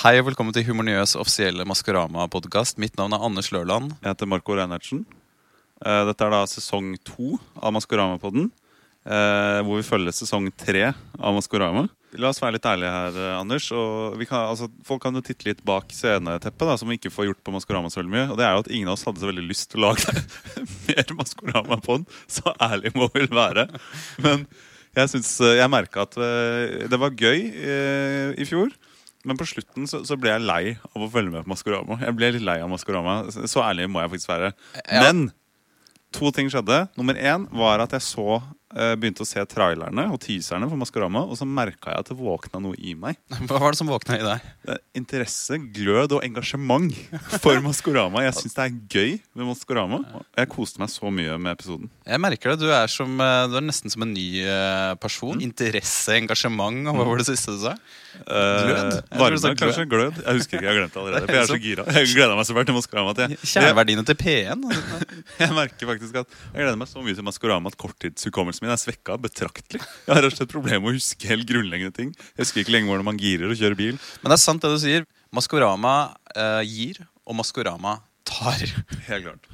Hei og velkommen til Humorniøs offisielle Maskorama-podkast. Mitt navn er Anders Lørland. Jeg heter Marco Reinertsen. Eh, Dette er da sesong to av Maskorama-podden. eh, Hvor vi følger sesong tre av Maskorama. La oss være litt ærlige her, eh, Anders. Og vi kan, altså, folk kan jo titte litt bak sceneteppet, da, som vi ikke får gjort på Maskorama så veldig mye. Og det er jo at ingen av oss hadde så veldig lyst til å lage mer Maskorama-pod. Så ærlig må vi være. Men jeg, synes, jeg merka at det var gøy i fjor. Men på slutten så, så ble jeg lei av å følge med på Maskorama. Jeg ble litt lei av Maskorama, Så ærlig må jeg faktisk være. Ja. Men to ting skjedde. Nummer én var at jeg så begynte å se trailerne og teaserne for Maskorama, og så merka jeg at det våkna noe i meg. Hva var det som våkna i deg? Er interesse, glød og engasjement for Maskorama. Jeg syns det er gøy med Maskorama. Jeg koste meg så mye med episoden. Jeg merker det. Du er, som, eh, du er nesten som en ny eh, person. Interesse, engasjement. og Hva var det siste du sa? Glød? Varme, kanskje? Glød? Jeg husker ikke, jeg har glemt det allerede. Er For jeg er så gira. Jeg gleda meg så fælt til Maskorama jeg, jeg, Kjerneverdiene til P1. jeg merker faktisk at jeg gleder meg så mye til Maskorama at korttidshukommelsen min er svekka betraktelig. Jeg har rett og slett problemer med å huske helt grunnleggende ting. Jeg husker ikke lenge hvordan man girer og kjører bil. Men det er sant det du sier. Maskorama eh, gir, og Maskorama tar. Helt klart.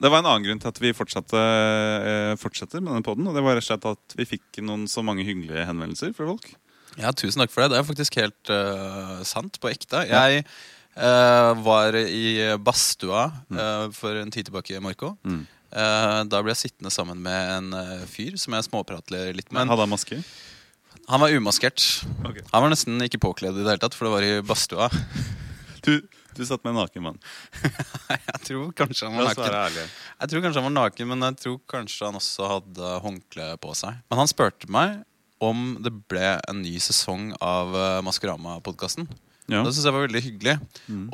Det var en annen grunn til at vi fortsatte, eh, fortsetter med denne podden. Og det var rett og slett at vi fikk noen så mange hyggelige henvendelser fra folk. Ja, tusen takk for det. Det er faktisk helt uh, sant på ekte. Jeg uh, var i badstua uh, for en tid tilbake, Marco. Mm. Eh, da ble jeg sittende sammen med en eh, fyr som jeg småprater litt med. Hadde han maske? Han var umaskert. Okay. Han var nesten ikke påkledd i det hele tatt, for det var i badstua. Du, du satt med en naken mann. jeg tror kanskje han var naken. Jeg tror kanskje han var naken, men jeg tror kanskje han også hadde håndkle på seg. Men han spurte meg om det ble en ny sesong av uh, Maskorama-podkasten. Ja, Det synes jeg var veldig hyggelig.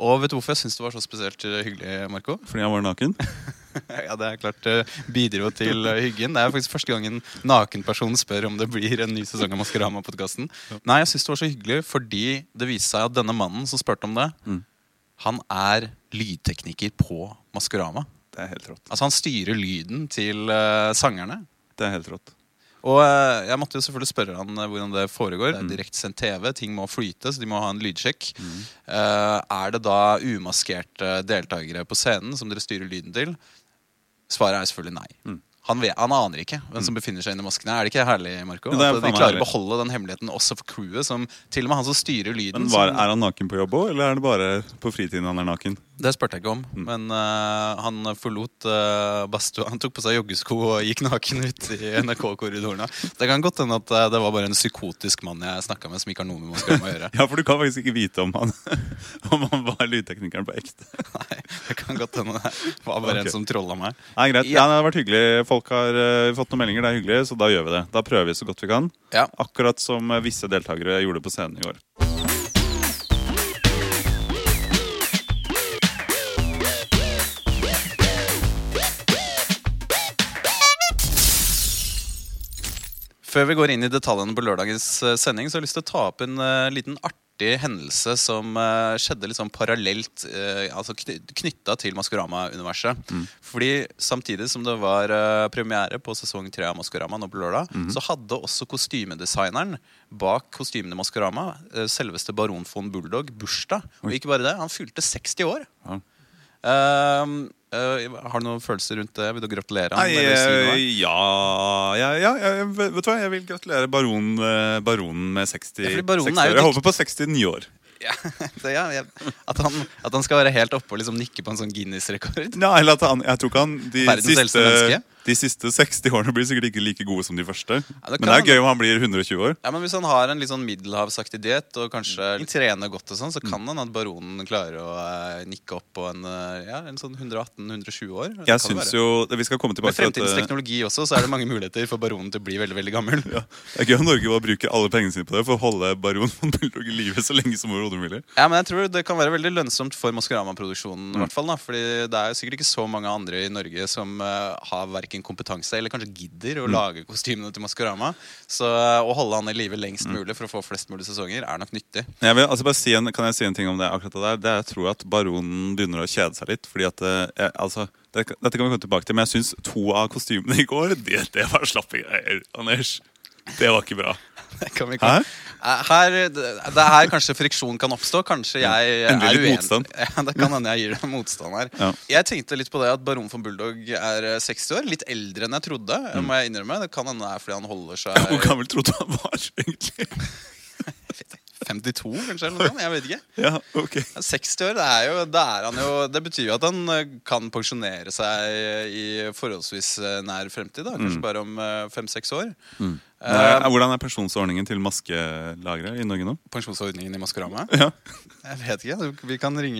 Og vet du hvorfor jeg syns det var så spesielt hyggelig, Marco? fordi han var naken? ja, det er klart det bidro til uh, hyggen. Det er faktisk første gang en nakenperson spør om det blir en ny sesong av Maskorama-podkasten. Nei, jeg syns det var så hyggelig fordi det viste seg at denne mannen som spurte om det, Mm. han er lydtekniker på Maskorama. Det er helt rått. Altså Han styrer lyden til uh, sangerne. Det er helt rått. Og eh, jeg måtte jo selvfølgelig spørre han eh, hvordan det foregår. Det er direktesendt TV, ting må flyte, så de må ha en lydsjekk. Mm. er det da umaskerte deltakere på scenen som dere styrer lyden til? Svaret er selvfølgelig nei. Mm. Han, vet, han aner ikke hvem som befinner seg inni maskene. Er det ikke herlig, Marco? At de klarer å beholde den hemmeligheten også for crewet. Som, til og med han som styrer lyden. Men var, Er han naken på jobb òg, eller er det bare på fritiden han er naken? Det spurte jeg ikke om. Mm. Men uh, han forlot uh, badstua. Han tok på seg joggesko og gikk naken ut i NRK-korridorene. Det kan godt hende at uh, det var bare en psykotisk mann jeg snakka med, som ikke har noe med Maskorama å gjøre. Ja, for du kan faktisk ikke vite om han, om han var lydteknikeren på ekte. Nei, det kan godt hende det var bare okay. en som trolla meg. Nei, greit. Ja. Ja, det har vært hyggelig. Folk har uh, fått noen meldinger, det er hyggelig, så da gjør vi det. Da prøver vi så godt vi kan. Ja. Akkurat som eh, visse deltakere gjorde på scenen i går. Før vi går inn i detaljene på lørdagens eh, sending, så har jeg lyst til å ta opp en uh, liten artig hendelse som uh, skjedde sånn parallelt, uh, altså knytta til Maskorama-universet. Fordi samtidig som det var premiere på sesong tre av Maskorama nå på lørdag, så hadde også kostymedesigneren bak kostymene Maskorama, selveste baron von Bulldog, bursdag. Og ikke bare det, han fylte 60 år. Ja. Eh, har du noen følelser rundt det? Vil du gratulere ham? Nei, eller si eh, ja, ja, ja, ja Vet du hva, jeg vil gratulere baron, eh, baronen med 60, Ja, baronen 60 er år. Jeg håper på 69 år. Ja, så ja, jeg, at, han, at han skal være helt oppe og liksom nikke på en sånn Guinness-rekord. Ja, eller at han, jeg tror ikke han de siste, de siste 60 årene blir sikkert ikke like gode som de første. det Men det er gøy om han blir 120 år. Ja, men Hvis han har en litt sånn middelhavsaktig diett og kanskje trener godt, og sånn, så kan han at baronen klarer å uh, nikke opp på en, uh, ja, en sånn 118-120 år. Det Jeg være. jo Vi skal komme tilbake Med fremtidens dette. teknologi også, så er det mange muligheter for baronen til å bli veldig veldig gammel. Ja, det er gøy om Norge bare bruker alle pengene sine på det for å holde baron von Bulldog i live så lenge som overhodet mulig. Ja, men jeg tror det kan være veldig lønnsomt for Maskorama-produksjonen. Mm. i hvert fall da, fordi det er jo sikkert ikke så mange andre i Norge som uh, har verken kompetanse eller kanskje gidder Mm. å lage kostymene til Maskorama. Så uh, å holde han i live lengst Mm. mulig for å få flest mulig sesonger er nok nyttig. Jeg vil, altså bare si en, kan jeg si en ting om det akkurat det der? Det er jeg tror at baronen begynner å kjede seg litt. Fordi at uh, jeg, altså, Dette kan vi komme tilbake til, men jeg syns to av kostymene i går Det, det var slappe greier, Anders. Det var ikke bra. Hæ? Eh, Her, det er her kanskje friksjon kan oppstå. Kanskje jeg Endelig er uenig. motstand. Ja, det kan hende jeg gir deg motstand her. Ja. Jeg tenkte litt på det at Baron von Bulldog er eh, 60 år. Litt eldre enn jeg trodde. må jeg innrømme Det kan hende det er fordi han holder seg Mm. Hvor gammel trodde han var, egentlig? 52, kanskje? eller noe sånt, Jeg vet ikke. Ja, ok 60 år, det er jo, det er han jo Det betyr jo at han eh, kan pensjonere seg i forholdsvis eh, nær fremtid. da Kanskje bare om fem-seks år. Nei, Eh, Hvordan er pensjonsordningen til maskelagre i Norge nå? pensjonsordningen i Maskorama? Ja, Jeg vet ikke. Vi kan ringe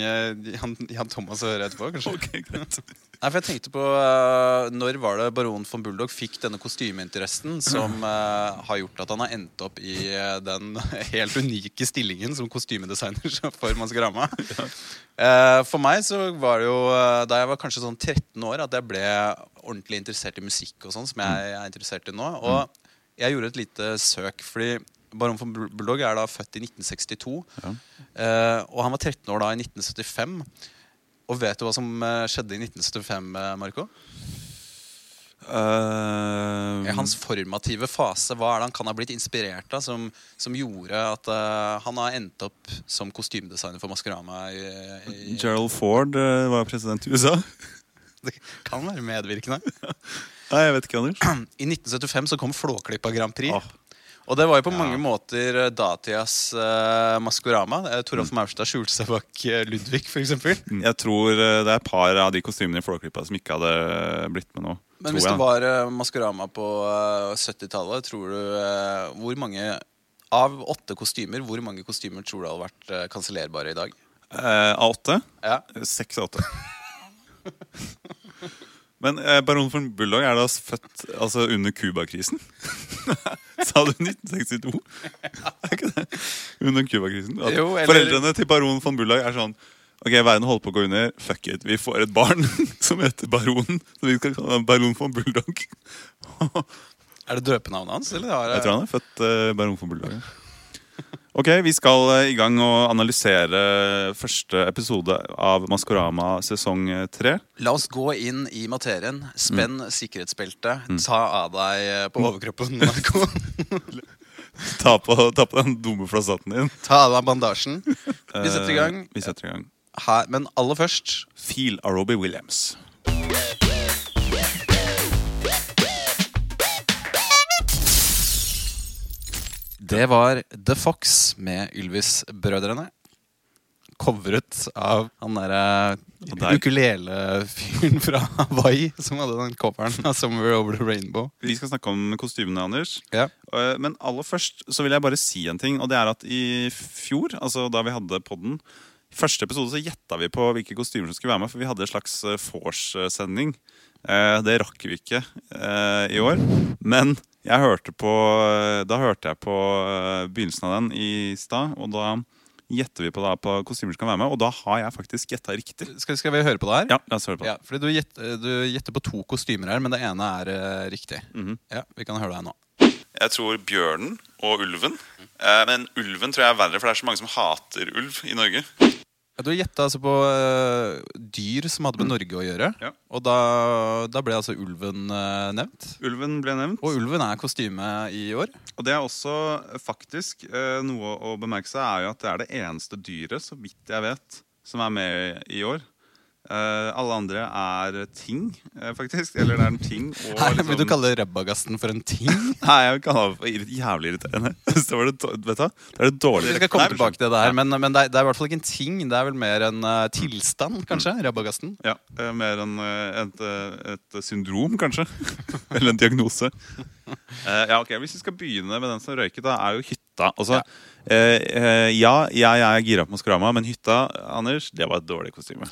Jan, Jan Thomas og høre etterpå. kanskje ok, greit Nei, for jeg tenkte på uh, Når var det baron von Bulldog fikk denne kostymeinteressen som uh, har gjort at han har endt opp i uh, den helt unike stillingen som kostymedesigner for Maskorama? Eh, for meg så var det jo da jeg var kanskje sånn 13 år, at jeg ble ordentlig interessert i musikk og sånn, som jeg er interessert i nå. Og jeg gjorde et lite søk, fordi Baron von Bulldog er da født i 1962. Ja. eh, og han var 13 år da i 1975. Og vet du hva som eh, skjedde i 1975, eh, Marco? Uh, I hans formative fase, hva er det han kan ha blitt inspirert av som, som gjorde at uh, han har endt opp som kostymedesigner for Maskorama? I, i, Gerald Ford uh, var president i USA. det kan være medvirkende. Nei, jeg vet ikke, Anders. I 1975 så kom Flåklypa Grand Prix. Oh. Og det var jo på mange måter eh, datidas uh, Maskorama. Toralf mm. Maurstad skjulte seg bak eh, Ludvig, f.eks. Jeg tror eh, det er et par av de kostymene i Flåklypa som ikke hadde blitt med nå. Men hvis jeg. det var uh, Maskorama på eh, 70-tallet, tror du eh, hvor mange av åtte kostymer, hvor mange kostymer tror du hadde vært uh, kansellerbare i dag? Eh, Av åtte? Ja. Seks av åtte. Men eh, baron von Bulldog er da født altså under Cuba-krisen? Sa du 1962? Er ikke det? Under Cuba-krisen? Eller- Foreldrene til baron von Bulldog er sånn Ok, verden holder på å gå under. Fuck it. Vi får et barn som heter Baronen. Så vi skal kalle ham Baron von Bulldog. Er det døpenavnet hans? Eller Jeg tror han er født eh, baron von Bulldog. Ok, Vi skal eh, i gang og analysere første episode av Maskorama sesong eh, tre. La oss gå inn i materien. Spenn sikkerhetsbeltet. Ta av deg eh, på overkroppen, Marco. Ta på, ta på den dumme flasaten din. Ta av deg bandasjen. Vi setter i gang. Vi setter i gang. Her, men aller først Feel av Robbie Williams. Det var The Fox med Ylvis-brødrene. Covret av han derre ukulelefyren der- ukulele-fyren fra Hawaii som hadde den coveren av 'Somewhere Over the Rainbow'. Vi skal snakke om kostymene, Anders. Ja. Eh, Men aller først så vil jeg bare si en ting. Og det er at i fjor, altså da vi hadde podden første episode så gjetta vi på hvilke kostymer som skulle være med, for vi hadde en slags eh, vors-sending. Eh, Det rakk vi ikke eh, i år. Men jeg hørte på eh, da hørte jeg på eh, begynnelsen av den i stad, og da gjetter vi på, da, på kostymer som kan være med. Og da har jeg faktisk gjetta riktig. Skal, skal vi høre på det her? Ja, la oss høre på det. Ja, fordi du gjetter, du gjetter på to kostymer her, men det ene er uh, riktig. Mhm. Ja, Vi kan høre det her nå. Jeg tror bjørnen og ulven. Eh, Men ulven tror jeg er verre, for det er så mange som hater ulv i Norge. Du gjetta altså på uh, dyr som hadde med Norge å gjøre. Ja. Og da, da ble altså ulven uh, nevnt. Ulven ble nevnt. Og ulven er kostyme i år. Og det er også eh, faktisk uh, noe å bemerke seg, er jo at det er det eneste dyret, så vidt jeg vet, som er med i år. Eh, alle andre er ting, uh, faktisk. Eller det er en ting og Her liksom- Vil du kalle Rabagasten for en ting? Nei, jeg vil kalle det for jævlig irriterende. Så var det, vet du, det er det dårlige Vi skal komme Nei, tilbake til det der, men, men det, er, det er i hvert fall ikke en ting. Det er vel mer en uh, tilstand, kanskje? Rabagasten. Ja, Mer enn et, et syndrom, kanskje. Eller en diagnose. Ja, ok, Hvis vi skal begynne med den som røyket, da er jo hytta. Altså, eh, ja, jeg er gira på Maskorama, men hytta, Anders, det var et dårlig kostyme.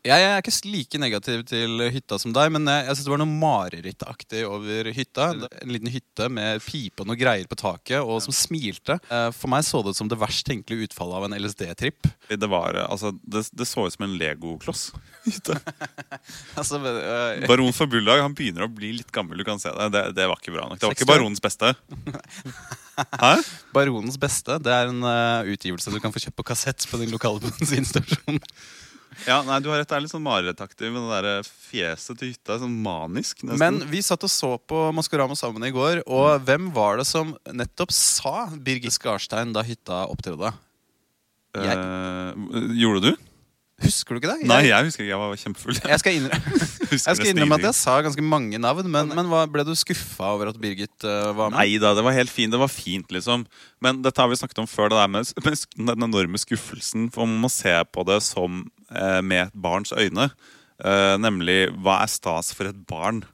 Jeg er ikke like negativ til hytta som deg, men jeg, jeg synes det var noe marerittaktig over hytta. En liten hytte med pipe og noe greier på taket, og som smilte. Eh, For meg så det ut som det verst tenkelige utfallet av en LSD-tripp. Det, var, eh, altså, det, det så ut som en legokloss. altså, men, uh, Baron for Bulldog han begynner å bli litt gammel. du kan se Det Det, det var ikke bra nok. Det var ikke 60 år. baronens beste. Hæ? Baronens beste det er en uh, utgivelse du kan få kjøpt på kassett på din lokale bensinstasjon. Ja, nei, du har rett. Det er litt sånn marerittaktig med det der fjeset til hytta. Sånn manisk, nesten. Men vi satt og så på Maskorama sammen i går, og hvem var det som nettopp sa Birgit Skarstein da hytta opptrådte? jeg- Eh, gjorde du? Husker du ikke det? Nei, Jeg, jeg husker ikke. Jeg var kjempefull. jeg skal innrømme, jeg skal innrømme at jeg sa ganske mange navn, men, men hva, ble du skuffa over at Birgit uh, var med? Nei da, det var helt fint. Det var fint, liksom. Men dette har vi snakket om før, det der med, med den enorme skuffelsen. For man må se på det som eh, med et barns øyne. Eh, nemlig hva er stas for et barn?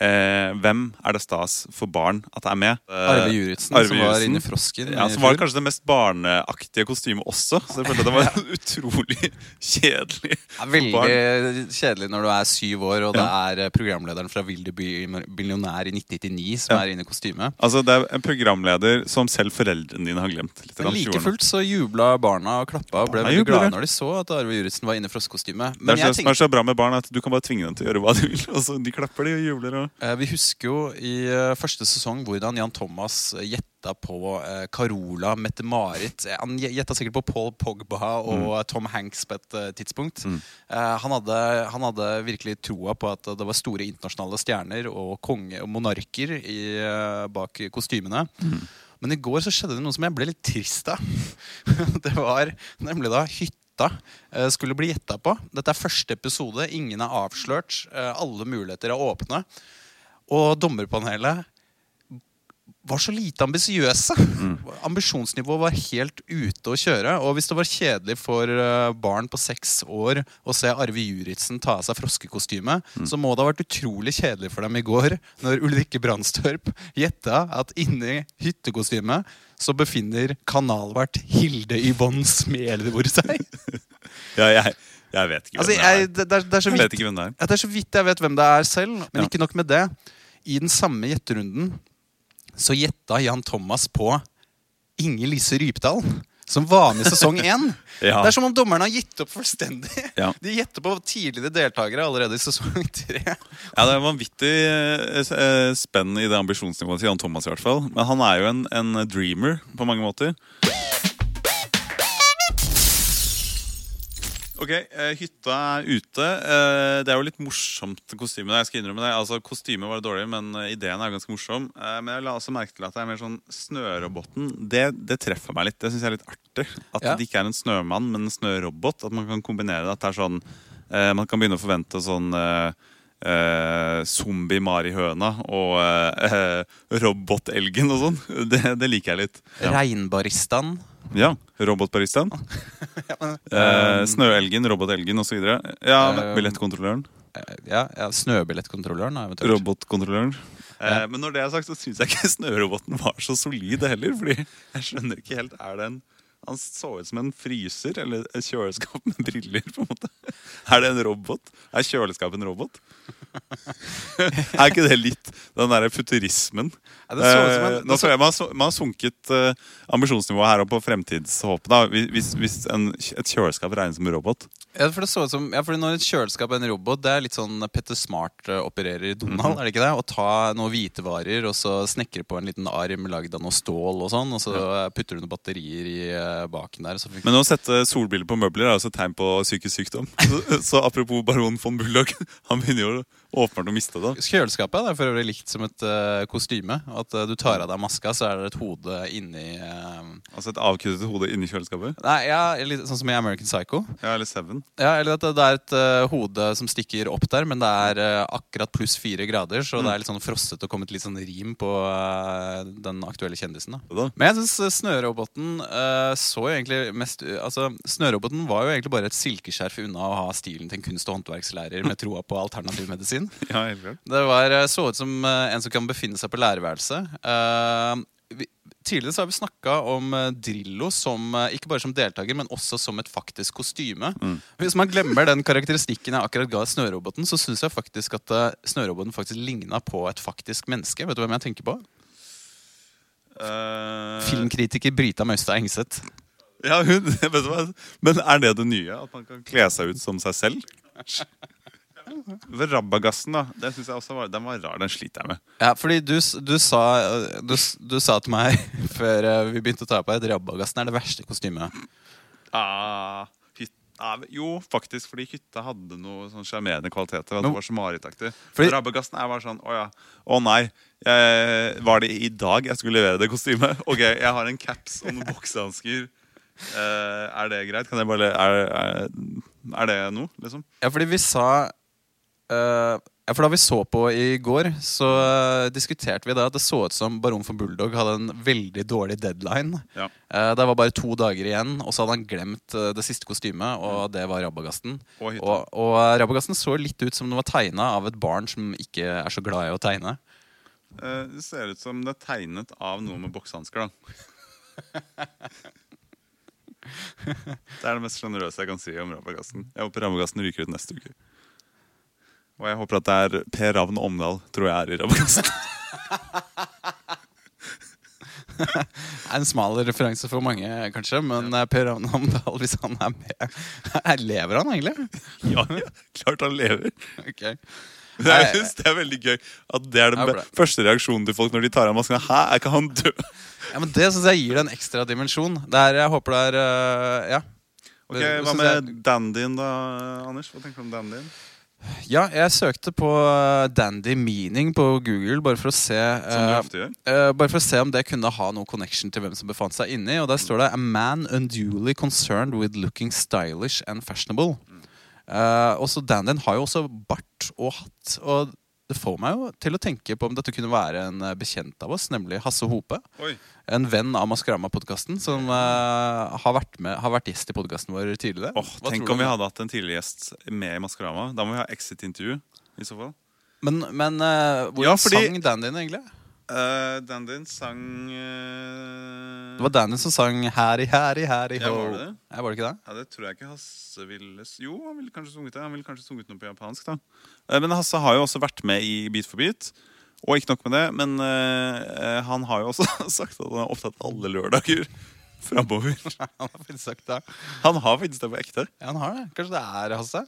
Eh, hvem er det stas for barn at er med? Eh, Arve Juritzen, Arve som var inne i Frosken. Ja, Som var kanskje det mest barneaktige kostymet også. Så jeg følte det var utrolig kjedelig. Ja, veldig kjedelig når du er syv år, og det er eh, programlederen fra Vilde bli millionær i 1999 som Ja. er inne i kostymet. Altså, Det er en programleder som selv foreldrene dine har glemt. Litt, Men like 20-årene. fullt så jubla barna og klappa og ble veldig glade når de så at Arve Juritzen var inne i froskekostyme. Det Men er jeg så, tenker, er så bra med barn, at du kan bare tvinge dem til å gjøre hva de vil. Og så De klapper de og jubler. Og... eh, vi husker jo i eh, første sesong hvordan Jan Thomas eh, gjetta på Carola, Mette-Marit Han gj- gjetta sikkert på Paul Pogba og mm. Tom Hanks på et tidspunkt. Mm. Han, hadde, han hadde virkelig troa på at det var store internasjonale stjerner og konge og monarker i, bak kostymene. Mm. Men i går så skjedde det noe som jeg ble litt trist av. det var nemlig da hytta skulle bli gjetta på. Dette er første episode. Ingen er avslørt. Alle muligheter er åpne. Og dommerpanelet var så lite ambisiøse. Ambisjonsnivået var helt ute å kjøre. Og hvis det var kjedelig for eh, barn på seks år å se Arve Juritzen ta av seg froskekostyme, så må det ha vært utrolig kjedelig for dem i går når Ulrikke Brandstorp gjetta at inni hyttekostymet så befinner kanalvert Hilde Yvonne Smelvor seg. Ja, jeg, jeg vet ikke Altså, hvem det er. det er så vidt jeg vet hvem det er selv. Men Ja. ikke nok med det. I den samme gjetterunden så gjetta Jan Thomas på Inger Lise Rypdal. Som var med i sesong én. Ja. Det er som om dommerne har gitt opp fullstendig. Ja. De gjetter på tidligere deltakere allerede i sesong tre. Ja, Det er vanvittig eh, spenn i det ambisjonsnivået til Jan Thomas. i hvert fall Men han er jo en, en dreamer på mange måter. Ok, eh, Hytta er ute. Eh, det er jo litt morsomt kostyme. Jeg skal innrømme det. Altså, Kostymet var dårlig, men eh, ideen er ganske morsom. Men jeg la også merke til at det er mer sånn Snøroboten. Det, det treffer meg litt. Det syns jeg er litt artig. At Ja. det ikke er en snømann, men en snørobot. At man kan kombinere det. At det er sånn Man kan begynne å forvente sånn eh, eh, Zombie-Mari-høna og eh, robot-elgen og sånn. Det, det liker jeg litt. Ja, Reinbaristaen. Ja Robotbaristaen. Eh, Snøelgen, robotelgen osv. Ja, Eh, billettkontrolløren. Ja, ja Snøbillettkontrolløren. eventuelt. Robotkontrolløren. Eh, men når det er sagt, så syns jeg ikke snøroboten var så solid heller. Fordi jeg skjønner ikke helt Er det en Han så ut som en fryser eller et kjøleskap med briller. på en måte Er det en robot? Er kjøleskapet en robot? er ikke det litt den derre futurismen? Ja, det så en- Eh, nå tror jeg man, har sunket eh, ambisjonsnivået her opp på fremtidshåpet. Hvis, hvis en, et kjøleskap regnes som en robot. Ja, for det så ut som, ja, fordi Når et kjøleskap er en robot, det er litt sånn Petter Smart eh, opererer i Donald. er det ikke det? Å ta noen hvitevarer og så snekre på en liten arm lagd av noe stål, og sånn, og så putter du noen batterier i eh, baken der. Men å sette solbriller på møbler er også et tegn på psykisk sykdom. Så, så apropos baron von Bulldog, han begynner jo åpenbart å miste det. Kjøleskapet er for øvrig likt som et uh, kostyme. At uh, du tar av deg maska, så er det et hode inni uh, Altså et avkuttet hode inni kjøleskapet. Nei, ja, litt sånn som i American Psycho. Ja, eller Seven. Ja, eller at det det er et hode som stikker opp der, men det er akkurat pluss fire grader, så det er litt sånn frosset og kommet litt sånn rim på den aktuelle kjendisen. da. Da. Men jeg syns Snøroboten så jo egentlig mest Altså, Snøroboten var jo egentlig bare et silkeskjerf unna å ha stilen til en kunst- og håndverkslærer med troa på alternativ medisin. Ja, helt klart. Det var, eh, så ut som eh, en som kan befinne seg på lærerværelset. Uh, Tidligere så har vi snakka om Drillo som, ikke bare som deltaker, men også som et faktisk kostyme. Hvis man glemmer den karakteristikken jeg akkurat ga Snøroboten, så syns jeg faktisk at Snøroboten faktisk ligna på et faktisk menneske. Vet du hvem jeg tenker på? Uh... Filmkritiker Brita Møystad Engseth. Ja, hun, vet du hva? Men er det det nye? At man kan kle seg ut som seg selv? Rabagassen, da. Den, synes jeg også var, Den var rar. Den sliter jeg med. Ja, fordi du, du, sa, eh, du, du sa til meg før eh, vi begynte å ta på at Rabagassen er det verste kostymet. Ah, hyt, Ja, jo, faktisk, fordi hytta hadde noe sånn sjarmerende kvaliteter. Det var så marerittaktig. Fordi- Rabagassen er bare sånn Å ja. Å nei. Jeg, var det i dag jeg skulle levere det kostymet? Ok, jeg har en caps og noen boksehansker. Uh, er det greit? Kan jeg bare Er, er, er det noe, liksom? Ja, fordi vi sa for Da vi så på i går, så eh, diskuterte vi da at det så ut som Baron for Bulldog hadde en veldig dårlig deadline. Ja. Eh, det var bare to dager igjen, og så hadde han glemt eh, det siste kostymet, og det var Rabagasten. Og. Og, og Rabagasten så litt ut som den var tegna av et barn som ikke er så glad i å tegne. Eh, det ser ut som det er tegnet av noe med boksehansker, da. det er det mest sjenerøse jeg kan si om Rabagasten. Jeg håper Rabagasten ryker ut neste uke. Og jeg håper at det er Per Ravn Omdal, tror jeg er i. Det er en smal referanse for mange, kanskje, men eh, Per Ravn Omdal, hvis han er med Lever han egentlig? ja, ja, klart han lever. Ok. Men Jeg synes det er veldig gøy at det er den be- første reaksjonen til folk når de tar av maskene. Hæ, er ikke han død? Ja, men Det syns jeg gir det en ekstra dimensjon. Det er, jeg håper det er øh, Ja. Ok, Hva med jeg- dandyen, da, Anders? Hva tenker du om dandyen? Ja, jeg søkte på øh, Dandy Meaning på Google bare for å se uh, Bare for å se om det kunne ha noe connection til hvem som befant seg inni. Og der står det 'A man unduly concerned with looking stylish and fashionable'. Uh, også Dandyen har jo også bart og hatt. Og det får meg jo til å tenke på om dette kunne være en eh, bekjent av oss, nemlig Hasse Hope. Oi. En venn av Maskorama-podkasten som uh, har, vært med, har vært gjest i podkasten vår tidligere. Åh, Hva tenk om vi hadde hatt en tidligere gjest med i Maskorama. Da må vi ha exit-intervju. i så fall. Men, men uh, hvordan Ja, fordi- sang Dandyen egentlig? Uh, Dandin sang uh... Det var Dandin som sang 'Hæri, hæri, hæri Ja, ho'. var det det? Ja, var det ikke det? Ja, Det tror jeg ikke Hasse ville Jo, han ville kanskje sunget det. Han ville kanskje sunget noe på japansk. da Uh, Men Hasse har jo også vært med i Beat for beat. Og ikke nok med det, men uh, han har jo også sagt at han er opptatt alle lørdager framover. Han har faktisk sagt det. Han har faktisk det på ekte. Ja, han har det. Kanskje det er Hasse?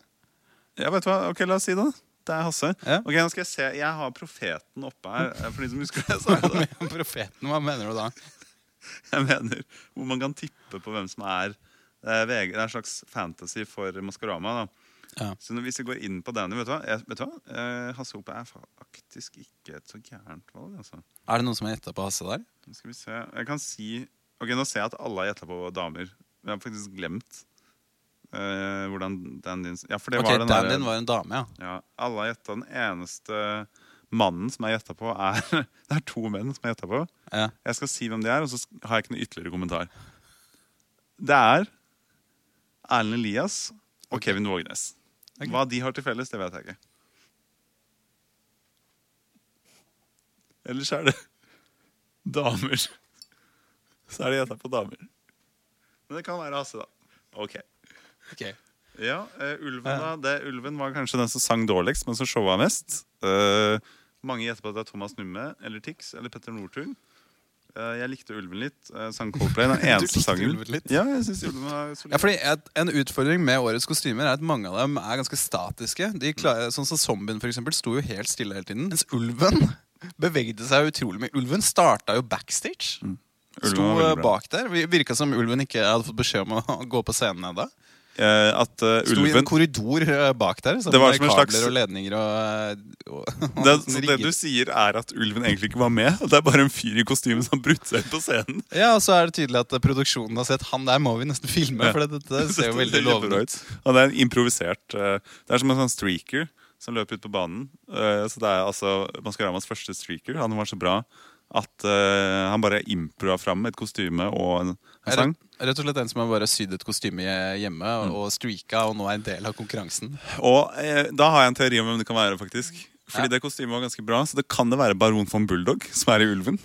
Ja, vet du hva? Ok, La oss si det. Det er Hasse. Ja. Ok, nå skal Jeg se Jeg har Profeten oppe her. eh, For de som husker det. Så er det Profeten, hva mener du da? Jeg mener hvor man kan tippe på hvem som er eh, VG. Det er en slags fantasy for Maskorama. da Ja. Så hvis vi går inn på denne, vet du hva? Jeg, vet du hva? Eh, Hasse Hope er faktisk ikke et så gærent valg. altså Er det noen som har gjetta på Hasse der? Nå skal vi se Jeg kan si Ok, Nå ser jeg at alle har gjetta på damer. Men jeg har faktisk glemt eh, hvordan din Ja, for det Ok, var den Dan der, din var en dame, ja. ja, Alle har gjetta. Den eneste mannen som er gjetta på, er Det er to menn som er gjetta på. ja. Jeg skal si hvem de er, og så har jeg ikke noe ytterligere kommentar. Det er Erlend Elias og Kevin Vågenes. Okay. Hva de har til felles, det vet jeg ikke. Ellers er det damer. Så er det gjetta på damer. Men det kan være Hasse, da. Ok. Ok. Ja, uh, Ulven da det, Ulven var kanskje den som sang dårligst, men som showa mest. Uh, mange gjetter på at det er Thomas Numme eller Tix eller Petter Northug. Uh, jeg likte Ulven litt. Uh, sang Coldplay. Den eneste sangen. Ulven litt? Ja, jeg synes Ulven var solid. Ja, fordi et, En utfordring med årets kostymer er at mange av dem er ganske statiske. De klarer, sånn som Zombien for eksempel, sto jo helt stille hele tiden. Mens ulven bevegde seg utrolig mye. Ulven starta jo backstage. Mm. Sto eh, bak der. Vi- Virka som ulven ikke hadde fått beskjed om å gå på scenen ennå. Eh, at eh, Sto i en korridor eh, bak der. Så Det var som en slags- og ledninger og, og, og det, så det du sier, er at ulven egentlig ikke var med? Det er bare en fyr i kostyme som brutt seg inn på scenen? Ja, og så er det tydelig at produksjonen har sett han der må vi nesten filme. Ja. For det, dette ser jo veldig lovende ut. Og det er en improvisert uh, Det er som en sånn streaker som løper ut på banen. Uh, så det er altså Maskaramas første streaker. Han var så bra at uh, han bare improa fram et kostyme og en, en sang. Rett, rett og slett en som har bare sydd et kostyme hjemme Mm. og streaka og nå er en del av konkurransen. Og eh, da har jeg en teori om hvem det kan være, faktisk. Fordi Ja. det kostymet var ganske bra, så det kan det være Baron von Bulldog som er i Ulven.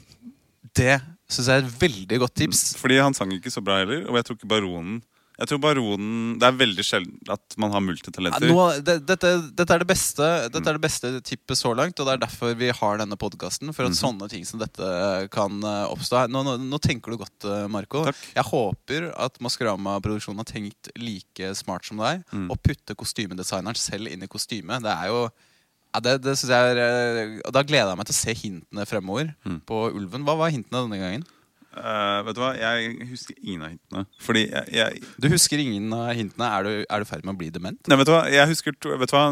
Det syns jeg er et veldig godt tips. Fordi han sang ikke så bra heller, og jeg tror ikke Baronen Jeg tror Baronen Det er veldig sjelden at man har Ja, multitalenter. nå, det, dette, dette, er det beste, dette er det beste tippet så langt, og det er derfor vi har denne podkasten. For at Mhm. sånne ting som dette kan eh, oppstå. Nå, nå, nå tenker du godt, eh, Marco. Takk. Jeg håper at Maskorama-produksjonen har tenkt like smart som deg, Mm. og putte kostymedesigneren selv inn i kostymet. Det er jo ja, det, det synes jeg er, eh, og Da gleder jeg meg til å se hintene fremover Mm. på Ulven. Hva var hintene denne gangen? Eh, vet du hva, jeg husker ingen av hintene. Fordi jeg, jeg Du husker ingen av hintene. Er du er du i ferd med å bli dement? Nei, vet du hva, jeg husker, to, vet du hva?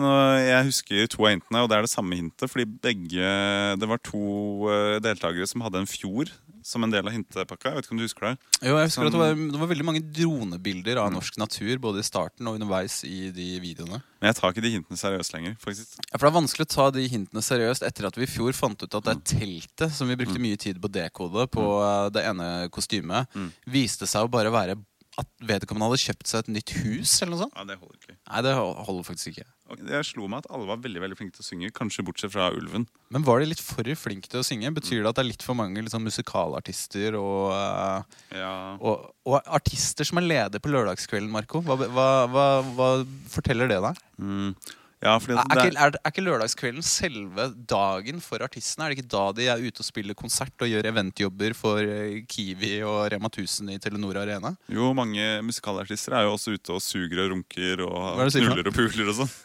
Jeg husker to av hintene, og det er det samme hintet. Fordi begge Det var to eh, deltakere som hadde en fjord som en del av hintepakka. Jeg vet ikke om du husker det? Jo, jeg husker Som- at det var, det var veldig mange dronebilder av norsk natur både i starten og underveis i de videoene. Men jeg tar ikke de hintene seriøst lenger. faktisk Ja, for Det er vanskelig å ta de hintene seriøst etter at vi i fjor fant ut at det teltet som vi brukte mye tid på å dekode på eh, det ene kostymet, Mm. viste seg å bare være at vedkommende hadde kjøpt seg et nytt hus eller noe sånt. Ja, det holder ikke. Nei, det holder faktisk ikke. Jeg slo meg at alle var veldig veldig flinke til å synge, kanskje bortsett fra Ulven. Men var de litt for flinke til å synge? Betyr det at det er litt for mange liksom, musikalartister og, eh, Ja, og, og artister som er leder på lørdagskvelden, Marco? Hva, hva, hva, hva forteller det deg? mm. ja Er, er, ikke, er, er ikke lørdagskvelden selve dagen for artistene? Er det ikke da de er ute og spiller konsert og gjør eventjobber for eh, Kiwi og Rema 1000 i Telenor Arena? jo, mange musikalartister er jo også ute og suger og runker er og knuller og puler og sånn.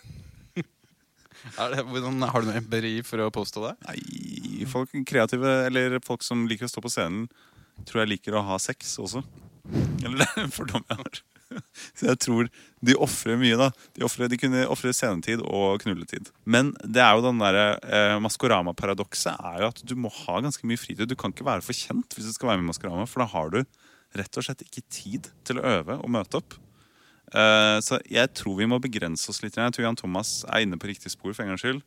Det, hvordan, har du noe empiri for å påstå det? Nei, folk kreative, eller folk som liker å stå på scenen, tror jeg liker å ha sex også. Eller det er en fordom jeg har. Så jeg tror de ofrer mye, da. De, offrer- de kunne ofre scenetid og knulletid. Men det er jo den derre eh, Maskorama-paradokset er jo at du må ha ganske mye fritid. Du kan ikke være for kjent hvis du skal være med i Maskorama, for da har du rett og slett ikke tid til å øve og møte opp. Eh, så jeg tror vi må begrense oss litt. Jeg tror Jan Thomas er inne på riktig spor for en gangs skyld.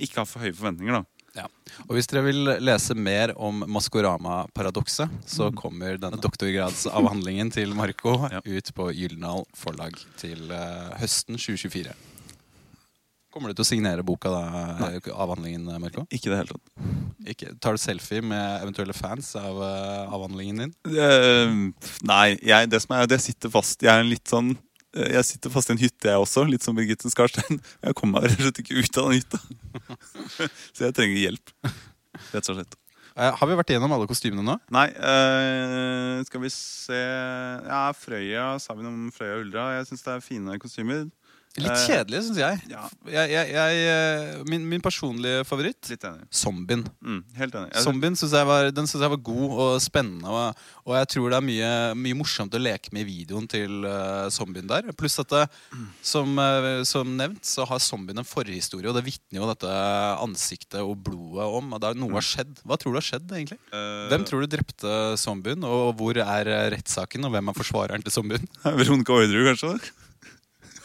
Ikke ha for høye forventninger, da. Ja. Og hvis dere vil lese mer om Maskorama-paradokset, så kommer denne doktorgradsavhandlingen til Marco Ja. ut på Gyldendal forlag til eh, høsten 2024. Kommer du til å signere boka da, avhandlingen, Marco? Ikke det hele tatt. Ikke, tar du selfie med eventuelle fans av eh, avhandlingen din? Uh, nei, jeg, det som er, det sitter fast. Jeg er en litt sånn Jeg sitter fast i en hytte, jeg også. Litt som Birgitte Skarstein. Jeg kommer meg rett og slett ikke ut av den hytta. Så jeg trenger hjelp. Rett og slett. Eh, har vi vært igjennom alle kostymene nå? Nei, Øh, skal vi se Ja, Frøya. Sa vi noe om Frøya og Uldra? Jeg syns det er fine kostymer. Litt Eh, kjedelig, syns jeg. Ja, jeg, jeg, jeg eh, min, min personlige favoritt litt enig. Zombien. Mm, helt enig. Jeg, Zombien synes jeg var, den jeg var god og spennende. Og, og jeg tror det er mye, mye morsomt å leke med i videoen til uh, zombien der. Pluss at det, som, uh, som nevnt så har zombien en forhistorie, og det vitner jo dette ansiktet og blodet om. Og er noe har skjedd. Hva tror du har skjedd, egentlig? Uh, Hvem tror du drepte zombien, og hvor er rettssaken, og hvem er forsvareren til zombien? Veronica Orderud, kanskje?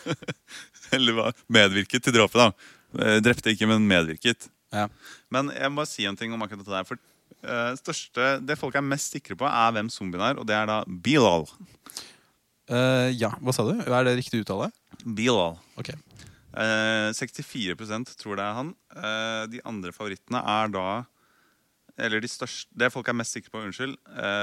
Eller var Medvirket til drapet, da. Eh, Drepte ikke, men medvirket. Ja. Men jeg må si en ting om akkurat dette der. For uh, største, Det folk er mest sikre på, er hvem zombien er, og det er da Bilal. Uh, ja, hva sa du? Er det riktig uttale? Bilal. Ok. uh, 64% tror det er han. De andre favorittene er da Eller de største Det folk er mest sikre på, unnskyld.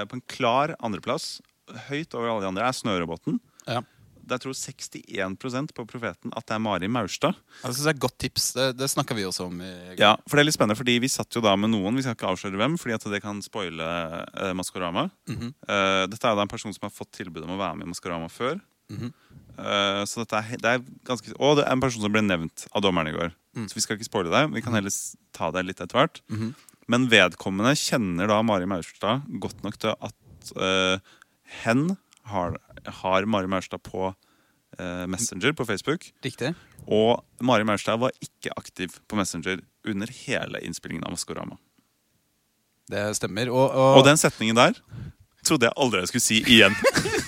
På en klar andreplass, høyt over alle de andre, er snørobotten Ja. Der tror 61% på Profeten at det er Mari Maurstad. Altså, det er et godt tips. Det, det snakka vi også om. i Ja, for det er litt spennende, fordi Vi satt jo da med noen, vi skal ikke avsløre hvem, fordi at det kan spoile eh, Maskorama. Mhm. Eh, dette er jo da en person som har fått tilbud om å være med i Maskorama før. Mhm. Eh, så dette er, det er ganske Og det er en person som ble nevnt av dommeren i går. Mm. Så vi skal ikke spoile deg. Vi kan heller ta deg litt etter hvert. -hmm. Men vedkommende kjenner da Mari Maurstad godt nok til at eh, hen har, har Mari Maurstad på eh, Messenger på Facebook. Riktig. Og Mari Maurstad var ikke aktiv på Messenger under hele innspillingen av Maskorama. Det stemmer. Og, og, Og den setningen der trodde jeg aldri jeg skulle si igjen.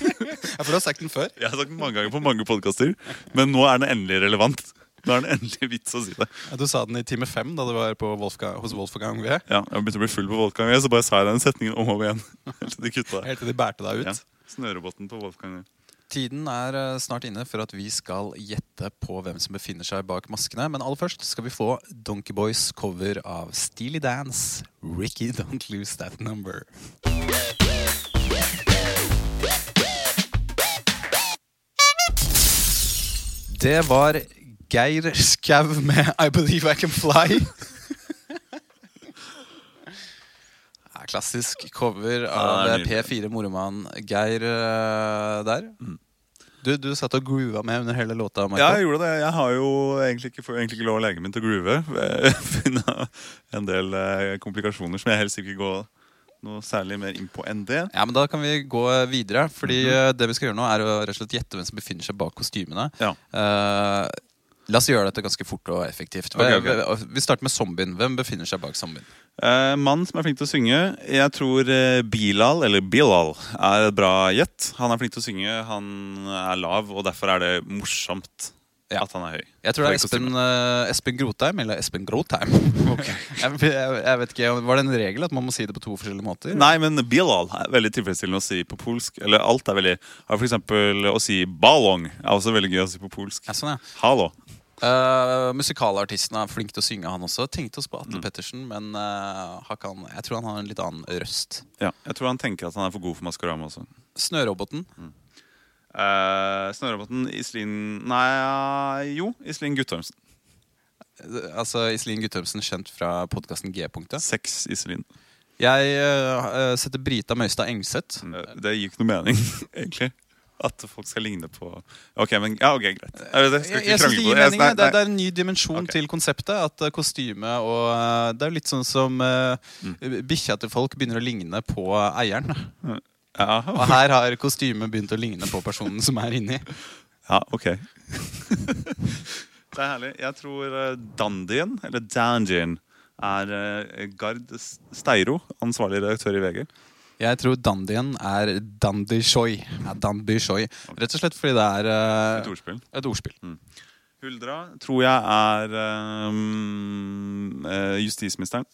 ja, for du har sagt den før. Jeg har sagt den mange ganger på mange podkaster, men nå er den endelig relevant. Nå er den endelig vits å si det. Ja, Du sa den i time fem da du var på Wolfgang, hos Wolfgang V. Ja, Jeg begynte å bli full på Wolfgang, V, så bare sa jeg den setningen om og om igjen. Helt til de kutta. Helt til de bærte deg ut. Ja. Snøroboten på Wolfgang. Tiden er eh, snart inne for at vi skal gjette på hvem som befinner seg bak maskene. Men aller først skal vi få Donkey Boys cover av Steely Dance. Ricky Don't Lose That Number. Det var Geir Skau med I Believe I Can Fly. Klassisk cover av Ja, er P4 Moromann Geir eh, der. Du, du satt og groova med under hele låta. Michael. Ja, jeg gjorde det. Jeg har jo egentlig ikke, egentlig ikke lov av legen min til å groove. Finne en del eh, komplikasjoner som jeg helst ikke går noe særlig mer inn på enn det. Ja, men Da kan vi gå videre. Fordi eh, det vi skal gjøre nå er å rett og slett gjette hvem som befinner seg bak kostymene. Ja. Eh, la oss gjøre dette ganske fort og effektivt. Ok, okay. Vi- Vi starter med zombien. Hvem befinner seg bak zombien? Eh, mann som er flink til å synge. Jeg tror eh, Bilal, eller Bilal, er et bra gjett. Han er flink til å synge, han er lav, og derfor er det morsomt Ja. at han er høy. Jeg tror det er Espen, uh, Espen Grotheim eller Espen Grotheim. jeg, jeg, jeg vet ikke, Var det en regel at man må si det på to forskjellige måter? Nei, men Bilal er veldig tilfredsstillende å si på polsk. Eller alt er veldig For eksempel å si ballong er også veldig gøy å si på polsk. Ja, sånn, ja. Hallo. Uh, musikalartisten er flink til å synge, han også. Tenkte oss på Mm. Atle Pettersen, men uh, han, jeg tror han har en litt annen røst. Ja, jeg tror han tenker at han er for god for Maskorama også. Snøroboten. Uh, Snøroboten Iselin Nei, jo, Iselin Guttormsen. Eh, Altså Iselin Guttormsen, kjent fra podkasten G-punktet. Seks Iselin. Jeg uh, setter Brita Møystad Engseth. Eh, Det gir ikke noe mening, egentlig. At folk skal ligne på Ok, men ja, ok, greit. Jeg, jeg, Jeg, jeg synes det gir mening. Det, det er en ny dimensjon okay. til konseptet. At eh, kostyme og eh, Det er jo litt sånn som uh, bikkja til folk begynner å ligne på eieren. Ja, Og her har kostymet begynt å ligne på personen som er inni. ja, ok. det er herlig. Jeg tror uh, Dandien, eller Dandien, er uh, Gard Steiro, ansvarlig redaktør i VG. Jeg tror Dandien er Dandi shoy. Ja, Dandi shoy. Rett og slett fordi det er uh, Et ordspill. et ordspill. Huldra tror jeg er um, eh, justisministeren.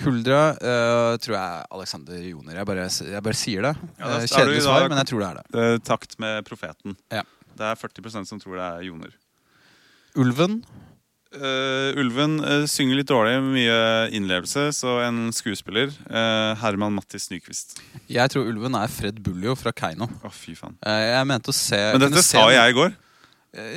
Huldra uh, tror jeg er Alexander Joner. Jeg bare, jeg bare sier det. Ja, det Eh, Kjedelig svar, men jeg tror det er det. Eh, takt med profeten. Ja. Det er 40% som tror det er Joner. Ulven. Uh, ulven synger litt dårlig, mye innlevelse, så en skuespiller. Herman Mattis Nyquist. Jeg tror ulven er Fred Buljo fra Keiino. Oh, fy faen. Jeg mente å se Men dette sa jeg i går.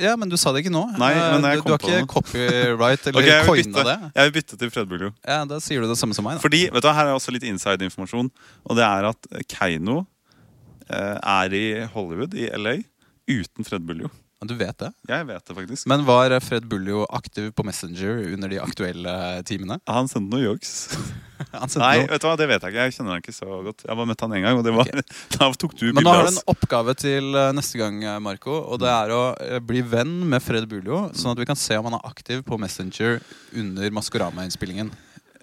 Ja, men du sa det ikke nå. Nei, Eh, men jeg du, kom du har på ikke copyright eller okay, coina det. jeg vil bytte til Fred Buljo. Ja, Da sier du det samme som meg. Da. Fordi, vet du, Her er også litt inside-informasjon. Og det er at Keiino eh, er i Hollywood, i LA, uten Fred Buljo. Du vet det. Jeg vet det faktisk. Men var Fred Buljo aktiv på Messenger under de aktuelle timene? Han sendte noen jokes. Nei, noe. vet du hva, det vet jeg ikke. Jeg kjenner han ikke så godt. Jeg bare møtte han en gang, og det var, da tok du Men nå har du en oppgave til eh, neste gang, eh, Marco. Og det er å eh, bli venn med Fred Buljo, sånn at vi kan se om han er aktiv på Messenger under Maskorama-innspillingen.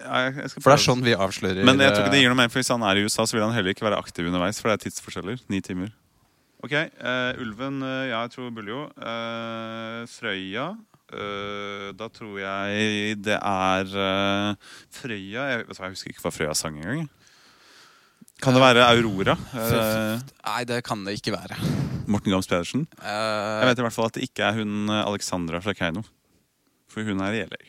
Ja, For det er sånn vi avslører Men jeg tror ikke det eh, gir noe mer, for hvis han er i USA, så vil han heller ikke være aktiv underveis. For det er tidsforskjeller. Ni timer. Ok, uh, Ulven, uh, ja, jeg tror Buljo. Uh, Frøya Da tror jeg det er Frøya jeg, jeg husker ikke hva Frøya sang engang. Kan det være Aurora? Nei, det kan det ikke være. Morten Gams Pedersen? Jeg vet i hvert fall at det ikke er hun Alexandra fra Keiino. For hun er i LA.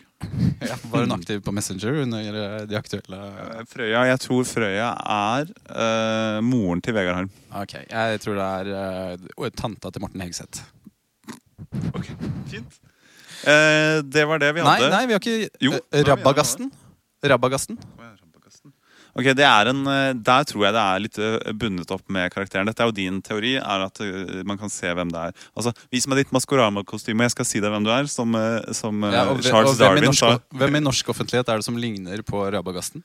Ja, var hun aktiv på Messenger under eh, de aktuelle Eh, Frøya, Jeg tror Frøya er uh, moren til Vegard Harm. Ok, jeg tror det er uh, tanta til Morten Hegseth. Ok, Fint. Uh, det var det vi hadde. nei, nei vi har ikke Jo, Rabagasten. Rabagasten. Ok, det en, eh, Der tror jeg det er litt eh, bundet opp med karakteren. Dette er jo din teori, er at eh, man kan se hvem det er. Altså, Vis meg ditt Maskorama-kostyme, jeg skal si deg hvem du er. Som, som Ja, og, Charles og i Darwin norsk, sa. hvem i norsk offentlighet er det som ligner på Rabagasten?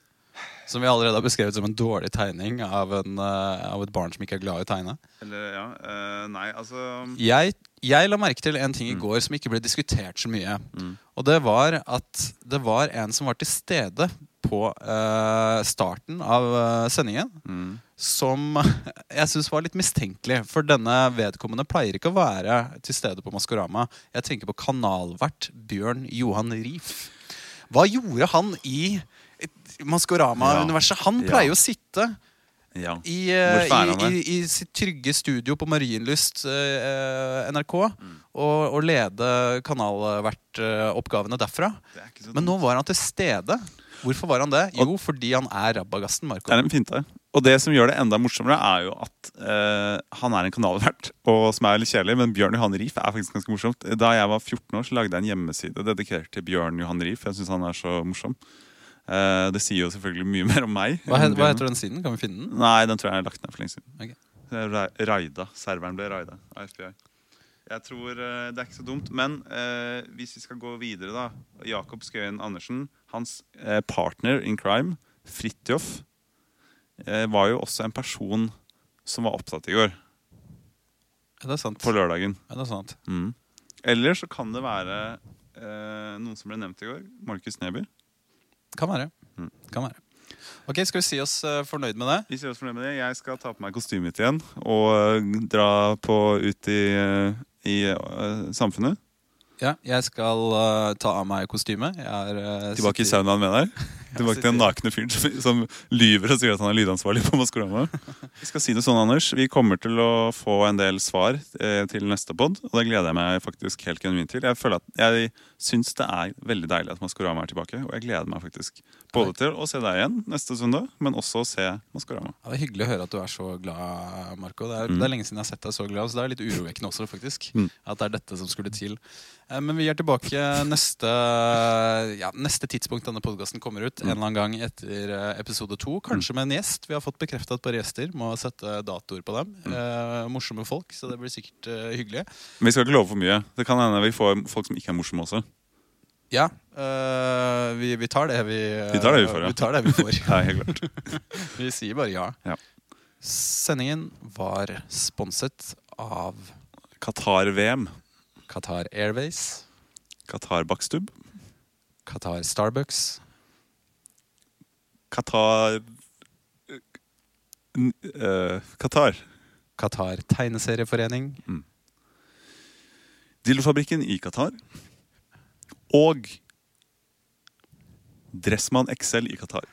Som vi allerede har beskrevet som en dårlig tegning av, en, av et barn som ikke er glad i å tegne. Eller, ja, uh, nei, altså Jeg, jeg la merke til en ting i Mm. går som ikke ble diskutert så mye. Mm. Og det var at det var en som var til stede på uh, starten av uh, sendingen. mm. Som jeg syns var litt mistenkelig. For denne vedkommende pleier ikke å være til stede på Maskorama. Jeg tenker på kanalvert Bjørn Johan Rief. Hva gjorde han i Maskorama-universet? Han Ja. pleier å sitte Ja. i, uh, i, i, sitt trygge studio på Marienlyst uh, NRK Mm. og, og lede kanalvertoppgavene derfra. Er ikke så Men nå var han til stede. Hvorfor var han det? Jo, fordi han er Rabagasten, Marco. Det er en finte. Og det som gjør det enda morsommere, er jo at eh, han er en kanalvert, og som er litt kjedelig, men Bjørn Johan Rief er faktisk ganske morsomt. Da jeg var 14 år, så lagde jeg en hjemmeside dedikert til Bjørn Johan Rief. Jeg syns han er så morsom. Eh, det sier jo selvfølgelig mye mer om meg. Hva, het, hva heter den siden? Kan vi finne den? Nei, den tror jeg er lagt ned for lenge siden. Ok. Det Ra- Raida. Serveren ble raida av FBI. Jeg tror eh, Det er ikke så dumt. Men eh, hvis vi skal gå videre, da. Jakob Skøyen Andersen. Hans eh, partner in crime, Fridtjof eh, var jo også en person som var opptatt i går. Er det sant. På lørdagen. Er det sant. Mm. Eller så kan det være eh, noen som ble nevnt i går. Markus Neby. Kan være. Mm. Kan være. Ok, Skal vi si oss eh, fornøyd med det? Vi sier oss fornøyd med det. Jeg skal ta på meg kostymet igjen og dra på ut i, i uh, samfunnet. Ja, Jeg skal uh, ta av meg kostymet. Jeg er eh, Tilbake i saunaen med deg. Tilbake til den nakne fyren som, som lyver og sier at han er lydansvarlig på Maskorama. Vi skal si det sånn, Anders. Vi kommer til å få en del svar eh, til neste pod, og det gleder jeg meg faktisk helt genuint til. Jeg føler at jeg syns det er veldig deilig at Maskorama er tilbake, og jeg gleder meg faktisk både til å se deg igjen neste søndag, men også å se Maskorama. Ja, det er hyggelig å høre at du er så glad, Marco. Det er, det er lenge siden jeg har sett deg så glad, så det er litt urovekkende også, faktisk. Mm. At det er dette som skulle til. Eh, Men vi er tilbake neste, ja, neste tidspunkt denne podkasten kommer ut. En eller annen gang etter eh, episode to. Kanskje med en gjest. Vi har fått bekrefta et par gjester. Må sette datoer på dem. Eh, morsomme folk, så det blir sikkert eh, hyggelig. Men vi skal ikke love for mye. Det kan hende vi får folk som ikke er morsomme også. Ja, eh, vi, vi tar det vi Vi tar det vi får, ja. Vi tar det vi får. Det er helt klart. Vi sier bare ja. Ja. Sendingen var sponset av Qatar-VM. Qatar Airways, Qatar Bakstub. Qatar Starbucks, Qatar uh, Qatar. Qatar Tegneserieforening, Dildofabrikken i Qatar. Og Dressmann XL i Qatar.